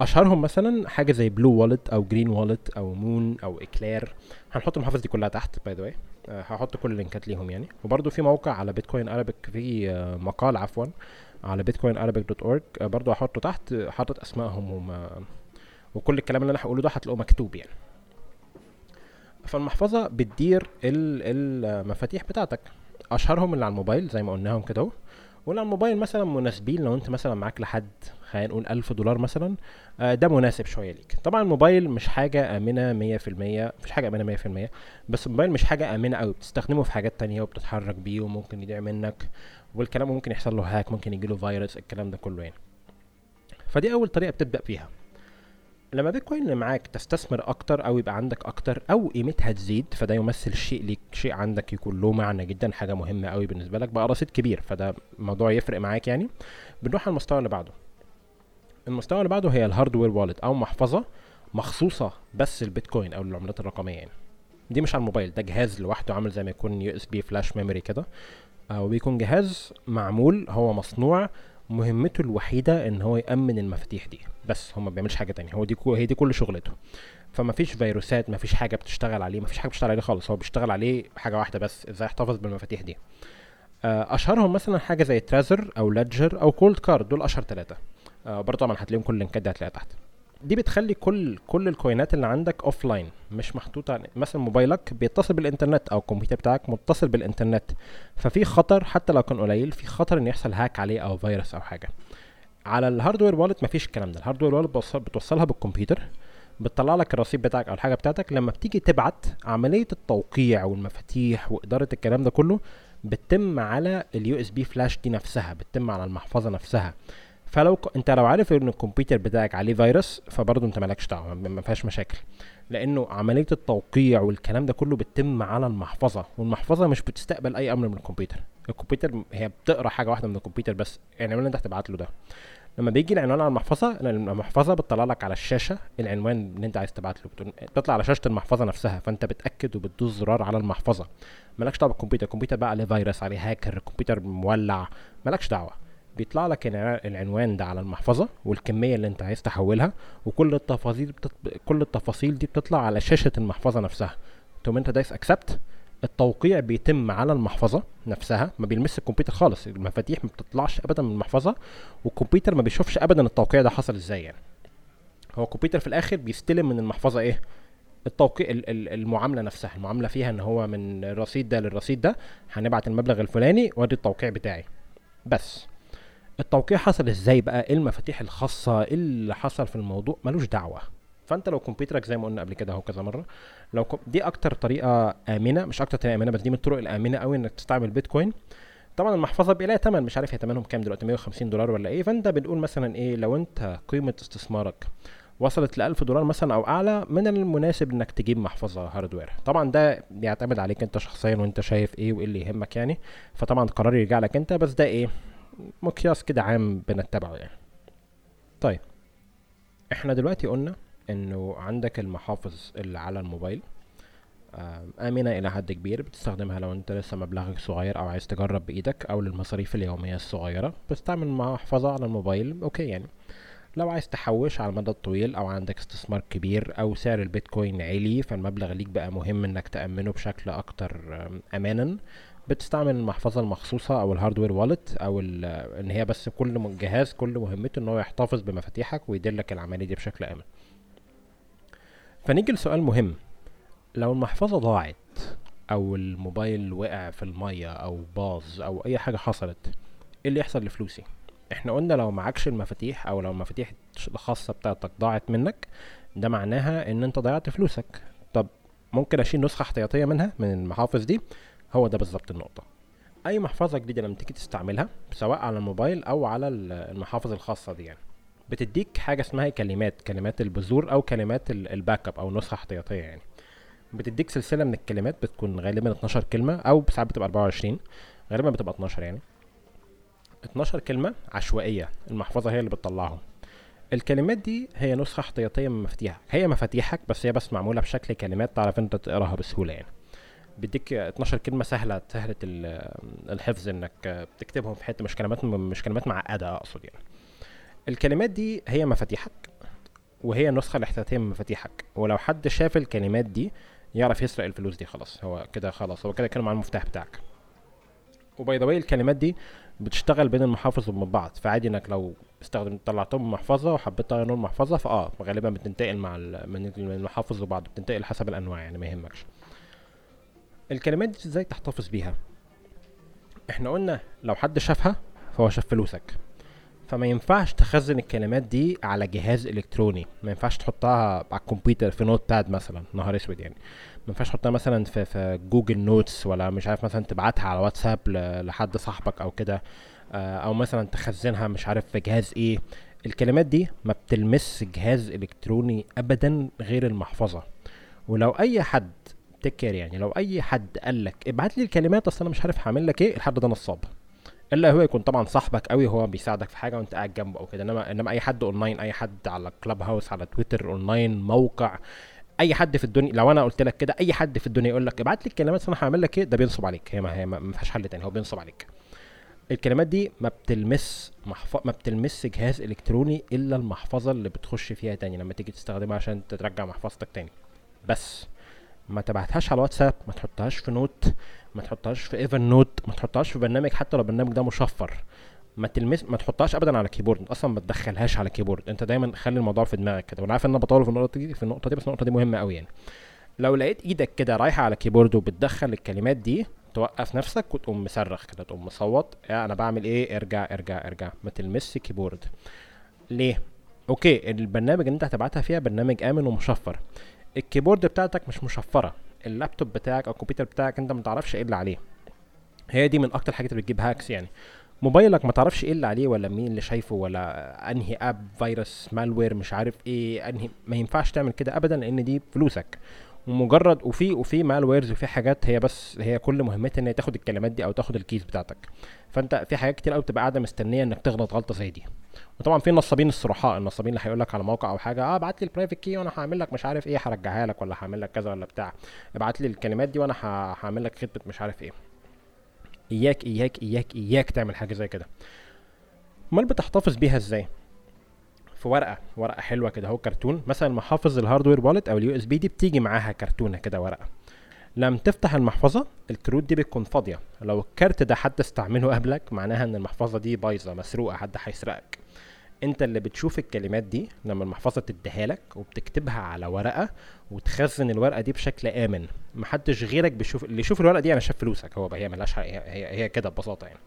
أشهرهم مثلا حاجة زي Blue Wallet أو Green Wallet أو Muun أو Eclair هنحط المحافظ دي كلها تحت by the way هحط كل ال links ليهم يعني. وبرده في موقع على Bitcoin Arabic في آه، مقال عفوا على Bitcoin Arabic dot org برضه هحطه تحت آه، حاطط أسمائهم وما وكل الكلام اللي أنا هقوله ده هتلاقوه مكتوب يعني. فالمحفظة بتدير ال- المفاتيح بتاعتك. أشهرهم اللي على الموبايل زي ما قلناهم كده واللي على الموبايل مثلا مناسبين لو أنت مثلا معاك لحد خلينا نقول ألف دولار مثلا آه، ده مناسب شوية ليك. طبعا الموبايل مش حاجة آمنة مية في المية مش حاجة آمنة مية في المية بس الموبايل مش حاجة آمنة قوي بتستخدمه في حاجات تانية وبتتحرك بيه وممكن يضيع منك والكلام ممكن يحصل له hack ممكن يجي له فيروس الكلام ده كله يعني. فدي أول طريقة بتبدأ فيها. لما بيتكوين اللي معاك تستثمر أكتر أو يبقى عندك أكتر أو قيمتها تزيد فده يمثل شيء ليك شيء عندك يكون له معنى جدا حاجة مهمة قوي بالنسبة لك بقى رصيد كبير فده موضوع يفرق معاك يعني. بنروح على المستوى اللي بعده. المستوى اللي بعده هي ال hardware wallet أو محفظة مخصوصة بس البيتكوين أو العملات الرقمية يعني. دي مش على الموبايل ده جهاز لوحده عامل زي ما يكون USB flash memory كده. وبيكون جهاز معمول هو مصنوع مهمته الوحيدة إن هو يأمن المفاتيح دي. بس هو ما بيعملش حاجة تانية. هو دي هي دي كل شغلته. فما فيش فيروسات ما فيش حاجة بتشتغل عليه ما فيش حاجة بتشتغل عليه خالص. هو بيشتغل عليه حاجة واحدة بس إزاي يحتفظ بالمفاتيح دي. آه، أشهرهم مثلا حاجة زي Trezor أو Ledger أو Coldcard. دول أشهر ثلاثة آه برضه طبعا هتلاقيهم كل ال links دي هتلاقيها تحت. دي بتخلي كل كل ال coins اللي عندك offline مش محطوطه مثلا موبايلك بيتصل بالإنترنت أو الكمبيوتر بتاعك متصل بالإنترنت ففي خطر حتى لو كان قليل في خطر إن يحصل hack عليه أو فيروس أو حاجة. على ال hardware wallet مفيش الكلام ده ال hardware wallet بتوصل بتوصلها بالكمبيوتر بتطلع لك الرصيد بتاعك أو الحاجة بتاعتك لما بتيجي تبعت عملية التوقيع والمفاتيح وإدارة الكلام ده كله بتتم على ال USB flash دي نفسها بتتم على المحفظة نفسها. فلو ك... انت لو عارف ان الكمبيوتر بتاعك عليه فيروس فبرضه انت مالكش دعوه ما فيهاش مشاكل. لأنه عملية التوقيع والكلام ده كله بتتم على المحفظة والمحفظة مش بتستقبل اي أمر من الكمبيوتر. الكمبيوتر هي بتقرأ حاجة واحدة من الكمبيوتر بس يعني اللي انت هتبعت له ده. لما بيجي العنوان على المحفظة المحفظة بتطلع لك على الشاشة العنوان اللي انت عايز تبعت له بتطلع على شاشة المحفظة نفسها فانت بتأكد وبتدوس زرار على المحفظة. مالكش دعوه بالكمبيوتر الكمبيوتر بقى عليه فيروس عليه هاكر الكمبيوتر مولع مالكش دعوة. بيطلع لك العنوان ده على المحفظة والكمية اللي انت عايز تحولها وكل التفاصيل بتط... كل التفاصيل دي بتطلع على شاشة المحفظة نفسها. تقوم انت دايس اكسبت التوقيع بيتم على المحفظة نفسها ما بيلمس الكمبيوتر خالص المفاتيح ما بتطلعش ابدا من المحفظة والكمبيوتر ما بيشوفش ابدا التوقيع ده حصل إزاي يعني. هو الكمبيوتر في الآخر بيستلم من المحفظة إيه؟ التوقيع المعاملة نفسها المعاملة فيها إن هو من الرصيد ده للرصيد ده هنبعت المبلغ الفلاني وأدي التوقيع بتاعي. بس. التوقيع حصل إزاي بقى؟ إيه المفاتيح الخاصة؟ إيه اللي حصل في الموضوع؟ ملوش دعوة. فأنت لو كمبيوترك زي ما قلنا قبل كده أهو كذا مرة لو كم... دي أكتر طريقة آمنة مش أكتر طريقة آمنة بس دي من الطرق الآمنة قوي إنك تستعمل بيتكوين. طبعا المحفظة بيبقى لها ثمن مش عارف هي ثمنهم كام دلوقتي 150 دولار ولا إيه؟ فأنت بنقول مثلا إيه لو أنت قيمة استثمارك وصلت ل 1000 دولار مثلا أو أعلى من المناسب إنك تجيب محفظة هاردوير طبعا ده بيعتمد عليك أنت شخصيا وأنت شايف إيه وإيه اللي يهمك يعني. فطبعا القرار يرجع لك أنت بس ده إيه؟ مقياس كده عام بنتبعه يعني. طيب إحنا دلوقتي قلنا إنه عندك المحافظ اللي على الموبايل آمنة إلى حد كبير بتستخدمها لو أنت لسه مبلغك صغير أو عايز تجرب بإيدك أو للمصاريف اليومية الصغيرة بتستعمل محفظة على الموبايل okay يعني. لو عايز تحوش على المدى الطويل أو عندك استثمار كبير أو سعر البيتكوين عالي فالمبلغ ليك بقى مهم إنك تأمنه بشكل أكتر أمانا. بتستعمل المحفظة المخصوصة أو ال hardware wallet أو إن هي بس كل جهاز كل مهمته إن هو يحتفظ بمفاتيحك ويدلك العملية دي بشكل آمن. فنيجي لسؤال مهم. لو المحفظة ضاعت أو الموبايل وقع في المية أو باظ أو أي حاجة حصلت إيه اللي يحصل لفلوسي؟ إحنا قلنا لو معكش المفاتيح أو لو المفاتيح الخاصة بتاعتك ضاعت منك ده معناها إن أنت ضيعت فلوسك. طب ممكن أشيل نسخة احتياطية منها من المحافظ دي هو ده بالظبط النقطة. أي محفظة جديدة لما تيجي تستعملها سواء على الموبايل أو على المحافظ الخاصة دي يعني بتديك حاجة اسمها كلمات كلمات البذور أو كلمات الباك أب أو نسخة احتياطية يعني. بتديك سلسلة من الكلمات بتكون غالبا 12 كلمة أو ساعات بتبقى 24 غالبا بتبقى 12 يعني. 12 كلمة عشوائية المحفظة هي اللي بتطلعهم. الكلمات دي هي نسخة احتياطية من مفاتيحك. هي مفاتيحك بس هي بس معمولة بشكل كلمات تعرف أنت تقراها بسهولة يعني. بيديك 12 كلمة سهلة سهلة الحفظ إنك تكتبهم في حتة مش كلمات مش كلمات معقدة أقصد يعني. الكلمات دي هي مفاتيحك وهي النسخة الاحتياطية من مفاتيحك. ولو حد شاف الكلمات دي يعرف يسرق الفلوس دي خلاص. هو كده خلاص هو كده كانوا مع المفتاح بتاعك. وباي ذا الكلمات دي بتشتغل بين المحافظ وبين بعض. فعادي إنك لو استخدم طلعتهم من محفظة وحبيت تغير المحفظة فآه غالبا بتنتقل مع من المحافظ وبعض بتنتقل حسب الأنواع يعني ما يهمكش. الكلمات دي إزاي تحتفظ بيها؟ إحنا قلنا لو حد شافها فهو شاف فلوسك. فما ينفعش تخزن الكلمات دي على جهاز إلكتروني. ما ينفعش تحطها على الكمبيوتر في Notepad مثلا نهار أسود يعني. ينفعش تحطها مثلا في في Google Notes ولا مش عارف مثلا تبعتها على واتساب لحد صاحبك أو كده. آه، أو مثلا تخزنها مش عارف في جهاز إيه. الكلمات دي ما بتلمس جهاز إلكتروني ابدا غير المحفظة. ولو أي حد تكر يعني. لو أي حد قال لك ابعت لي الكلمات أصل أنا مش عارف هعمل لك إيه الحد ده نصاب. إلا هو يكون طبعا صاحبك قوي هو بيساعدك في حاجة وأنت قاعد جنبه أو كده. انما إنما أي حد أونلاين أي حد على Clubhouse على تويتر أونلاين موقع أي حد في الدنيا لو أنا قلت لك كده أي حد في الدنيا يقول لك ابعت لي الكلمات أنا هعمل لك إيه؟ ده بينصب عليك. هي ما هي ما فيهاش حل تاني هو بينصب عليك. الكلمات دي ما بتلمس محف... ما بتلمس جهاز إلكتروني إلا المحفظة اللي بتخش فيها تاني لما تيجي تستخدمها عشان ترجع محفظتك تاني. بس. ما تبعتهاش على واتساب ما تحطهاش في note ما تحطهاش في Evernote ما تحطهاش في برنامج حتى لو البرنامج ده مشفر. ما تلمس ما تحطهاش ابدا على كيبورد أصلا ما تدخلهاش على كيبورد أنت دايما خلي الموضوع في دماغك كده. وأنا عارف إن أنا بطول في النقطة دي في النقطة دي بس النقطة دي مهمة قوي يعني. لو لقيت إيدك كده رايحة على كيبورد وبتدخل الكلمات دي توقف نفسك وتقوم مصرخ كده تقوم مصوت يا أنا بعمل إيه؟ ارجع ارجع ارجع. ما تلمسش كيبورد ليه؟ okay البرنامج اللي أنت هتبعتها فيها برنامج آمن ومشفر. الكيبورد بتاعتك مش مشفرة. اللابتوب بتاعك أو الكمبيوتر بتاعك أنت ما تعرفش إيه اللي عليه. هي دي من أكتر الحاجات اللي بتجيب hacks يعني. موبايلك ما تعرفش إيه اللي عليه ولا مين اللي شايفه ولا أنهي app virus malware مش عارف إيه أنهي. ما ينفعش تعمل كده ابدا لأن دي فلوسك. ومجرد وفي وفي malwares وفي حاجات هي بس هي كل مهمتها إن هي تاخد الكلمات دي أو تاخد ال keys بتاعتك. فانت في حاجات كتير قوي بتبقى قاعدة مستنية إنك تغلط غلطة زي دي. وطبعا في نصابين الصرحاء النصابين اللي هيقول لك على موقع أو حاجة آه ابعت لي ال private key وأنا هعمل لك مش عارف إيه هرجعها لك ولا هعمل لك كذا ولا بتاع. ابعت لي الكلمات دي وأنا هعمل لك خدمة مش عارف إيه. إياك إياك إياك إياك تعمل حاجة زي كده. أمال بتحتفظ بيها إزاي؟ في ورقة ورقة حلوة كده أهو كرتون. مثلا محافظ ال hardware wallet أو ال USB دي بتيجي معاها كرتونة كده ورقة. لما تفتح المحفظة؟ الكروت دي بتكون فاضية. لو الكارت ده حد استعمله قبلك معناها إن المحفظة دي بايظة مسروقة حد هيسرقك. أنت اللي بتشوف الكلمات دي لما المحفظة تديها لك وبتكتبها على ورقة وتخزن الورقة دي بشكل آمن. محدش غيرك بيشوف اللي يشوف الورقة دي أنا شاف فلوسك. هو هي ملهاش هي, هي, كده ببساطة يعني.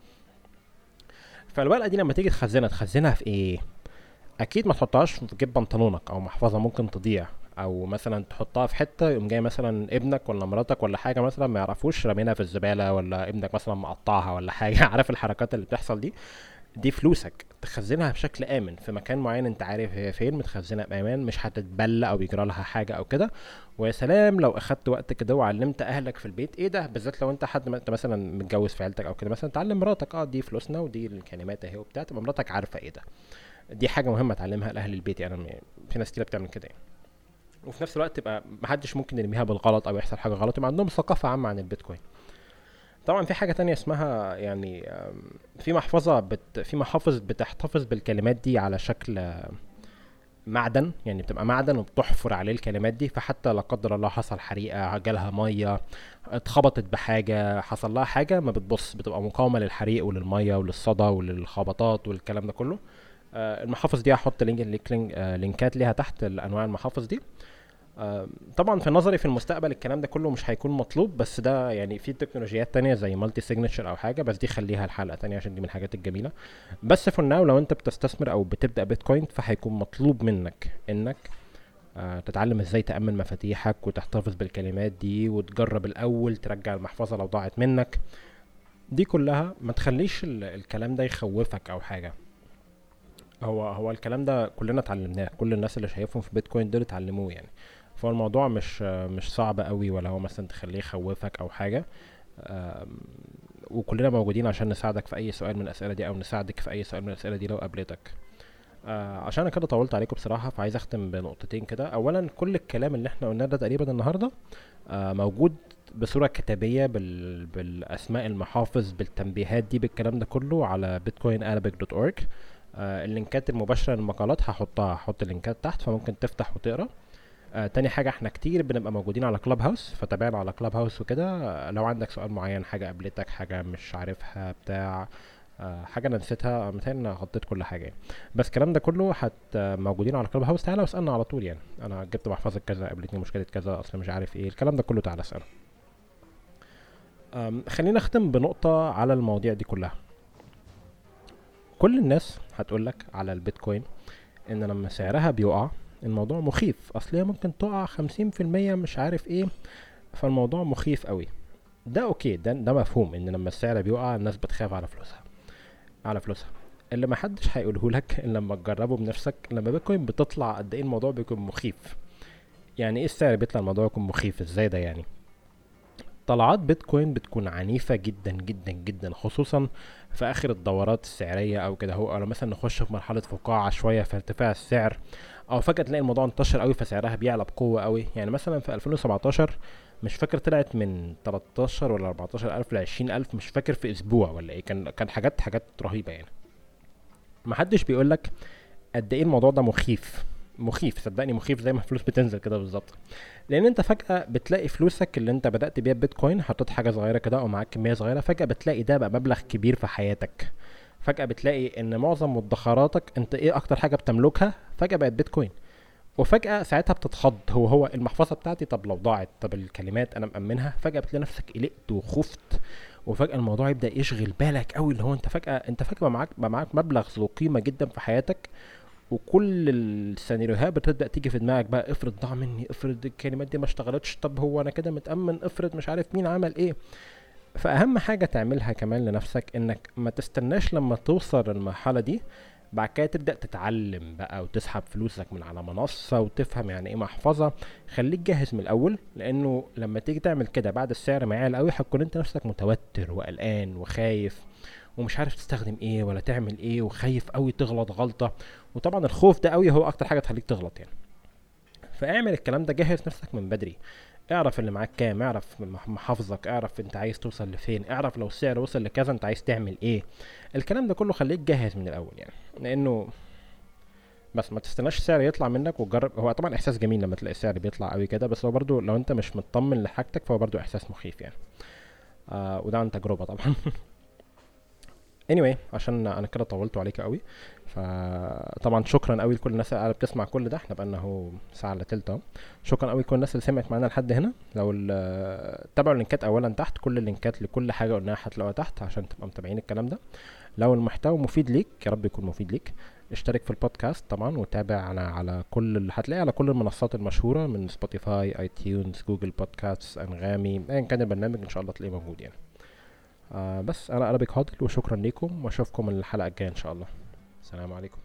فالورقة دي لما تيجي تخزنها تخزنها في إيه؟ أكيد ما تحطهاش في جيب بنطلونك أو محفظة ممكن تضيع. أو مثلا تحطها في حتة يقوم جاي مثلا ابنك ولا مراتك ولا حاجة مثلا ما يعرفوش رامينها في الزبالة ولا ابنك مثلا مقطعها ولا حاجة. عارف الحركات اللي بتحصل دي؟ دي فلوسك. تخزنها بشكل آمن. في مكان معين أنت عارف هي فين متخزنة بأمان مش هتتبلى أو يجرى لها حاجة أو كده. ويا سلام لو أخدت وقت كده وعلمت أهلك في البيت إيه ده؟ بالذات لو أنت حد أنت مثلا متجوز في عيلتك أو كده مثلا تعلم مراتك. آه دي فلوسنا ودي الكلمات أهي وبتاع تبقى مراتك عارفة إيه ده. دي حاجة مهمة تعلمها لأهل البيت. يعني في ناس كتير بتعمل كده يعني. وفي نفس الوقت تبقى محدش ممكن يرميها بالغلط أو يحصل حاجة غلط يبقى عندهم ثقافة عامة عن البيتكوين. طبعا في حاجة تانية اسمها يعني في محفظة بت في محافظ بتحتفظ بالكلمات دي على شكل معدن يعني بتبقى معدن وبتحفر عليه الكلمات دي فحتى لا قدر الله حصل حريقة جالها مية اتخبطت بحاجة حصل لها حاجة ما بتبص بتبقى مقاومة للحريق وللمية وللصدى وللخبطات والكلام ده كله. آه، المحافظ دي هحط link link آه، لينكات ليها تحت انواع المحافظ دي. طبعا في نظري في المستقبل الكلام ده كله مش هيكون مطلوب بس ده يعني في تكنولوجيات تانية زي multi signature أو حاجة بس دي خليها الحلقة تانية عشان دي من الحاجات الجميلة. بس for now لو أنت بتستثمر أو بتبدأ بيتكوين فهيكون مطلوب منك إنك آه، تتعلم إزاي تأمن مفاتيحك وتحتفظ بالكلمات دي وتجرب الأول ترجع المحفظة لو ضاعت منك. دي كلها ما تخليش ال- الكلام ده يخوفك أو حاجة. هو هو الكلام ده كلنا اتعلمناه كل الناس اللي شايفهم في بيتكوين دول اتعلموه يعني. فهو الموضوع مش مش صعب قوي ولا هو مثلا تخليه يخوفك أو حاجة. وكلنا موجودين عشان نساعدك في أي سؤال من الأسئلة دي أو نساعدك في أي سؤال من الأسئلة دي لو قابلتك. آه عشان أنا كده طولت عليكم بصراحة فعايز أختم بنقطتين كده. اولا كل الكلام اللي إحنا قلناه ده تقريبا النهارده آه موجود بصورة كتابية بال... بالأسماء المحافظ بالتنبيهات دي بالكلام ده كله على bitcoinarabic.org آه اللينكات المباشرة للمقالات هحطها هحط اللينكات تحت فممكن تفتح وتقرأ. آه تاني حاجة إحنا كتير بنبقى موجودين على كلاب هاوس فتابعنا على كلاب هاوس وكده. لو عندك سؤال معين حاجة قابلتك حاجة مش عارفها بتاع آه حاجة أنا نسيتها متهيألي أنا غطيت كل حاجة يعني. بس الكلام ده كله حت موجودين على كلاب هاوس تعالى واسألنا على طول يعني. أنا جبت محفظة كذا قابلتني مشكلة كذا أصل مش عارف إيه. الكلام ده كله تعالى أم، خلينا نختم بنقطة على المواضيع دي كلها. كل الناس هتقولك على البيتكوين إن لما سعرها بيقع الموضوع مخيف. أصل هي ممكن تقع خمسين في المية مش عارف إيه فالموضوع مخيف قوي. ده أوكي ده ده مفهوم إن لما السعر بيقع الناس بتخاف على فلوسها على فلوسها. اللي محدش هيقوله لك إلا لما تجربه بنفسك لما بيتكوين بتطلع قد إيه الموضوع بيكون مخيف. يعني إيه السعر بيطلع الموضوع يكون مخيف؟ إزاي ده يعني؟ طلعات بيتكوين بتكون عنيفة جدا جدا جدا خصوصا في آخر الدورات السعرية أو كده هو أو مثلا نخش في مرحلة فقاعة شوية في ارتفاع السعر أو فجأة تلاقي الموضوع انتشر قوي فسعرها بيعلى بقوة قوي يعني مثلا في 2017 مش فاكر طلعت من 13 ولا 14 ألف ل 20 ألف مش فاكر في أسبوع ولا إيه. كان كان حاجات حاجات رهيبة يعني. محدش بيقولك قد إيه الموضوع ده مخيف. مخيف صدقني مخيف زي ما الفلوس بتنزل كده بالظبط. لأن أنت فجأة بتلاقي فلوسك اللي أنت بدأت بيها بيتكوين حطيت حاجة صغيرة كده أو معاك كمية صغيرة فجأة بتلاقي ده بقى مبلغ كبير في حياتك. فجأة بتلاقي إن معظم مدخراتك أنت إيه أكتر حاجة بتملكها؟ فجأة بقت بيتكوين. وفجأة ساعتها بتتخض هو هو المحفظة بتاعتي طب لو ضاعت طب الكلمات أنا مأمنها؟ فجأة بتلاقي نفسك قلقت وخفت وفجأة الموضوع يبدأ يشغل بالك قوي اللي هو أنت فجأة أنت فجأة معاك معاك مبلغ ذو قيمة جدا في حياتك وكل السيناريوهات بتبدأ تيجي في دماغك بقى افرض ضاع مني افرض الكلمات دي ما اشتغلتش طب هو أنا كده متأمن افرض مش عارف مين عمل إيه. فأهم حاجة تعملها كمان لنفسك إنك ما تستناش لما توصل للمرحلة دي بعد كده تبدأ تتعلم بقى وتسحب فلوسك من على منصة وتفهم يعني إيه محفظة. خليك جاهز من الأول لأنه لما تيجي تعمل كده بعد السعر ما قوي هتكون أنت نفسك متوتر وقلقان وخايف. ومش عارف تستخدم إيه ولا تعمل إيه وخايف قوي تغلط غلطة. وطبعا الخوف ده قوي هو أكتر حاجة تخليك تغلط يعني. فاعمل الكلام ده جهز نفسك من بدري. اعرف اللي معاك كام اعرف محافظك اعرف انت عايز توصل لفين اعرف لو السعر وصل لكذا انت عايز تعمل إيه. الكلام ده كله خليك جاهز من الأول يعني. لأنه بس ما تستناش السعر يطلع منك وتجرب هو طبعا إحساس جميل لما تلاقي السعر بيطلع قوي كده بس هو برضو لو أنت مش مطمن لحاجتك فهو برضو إحساس مخيف يعني. آه وده عن تجربة طبعا. anyway عشان أنا كده طولت عليك قوي. فطبعا شكرا قوي لكل الناس اللي بتسمع كل ده. إحنا بقالنا أهو ساعة إلا تلت أهو. شكرا قوي لكل الناس اللي سمعت معانا لحد هنا. لو تابعوا اللينكات اولا تحت. كل اللينكات لكل حاجة قلناها هتلاقوها تحت عشان تبقى متابعين الكلام ده. لو المحتوى مفيد ليك يا رب يكون مفيد ليك. اشترك في البودكاست طبعا وتابعنا على كل هتلاقي على كل المنصات المشهورة من Spotify iTunes Google Podcast أنغامي ايا كان البرنامج إن شاء الله تلاقيه موجود يعني. آه بس أنا ارابيك هادل وشكرا لكم وأشوفكم الحلقة الجاية إن شاء الله. السلام عليكم.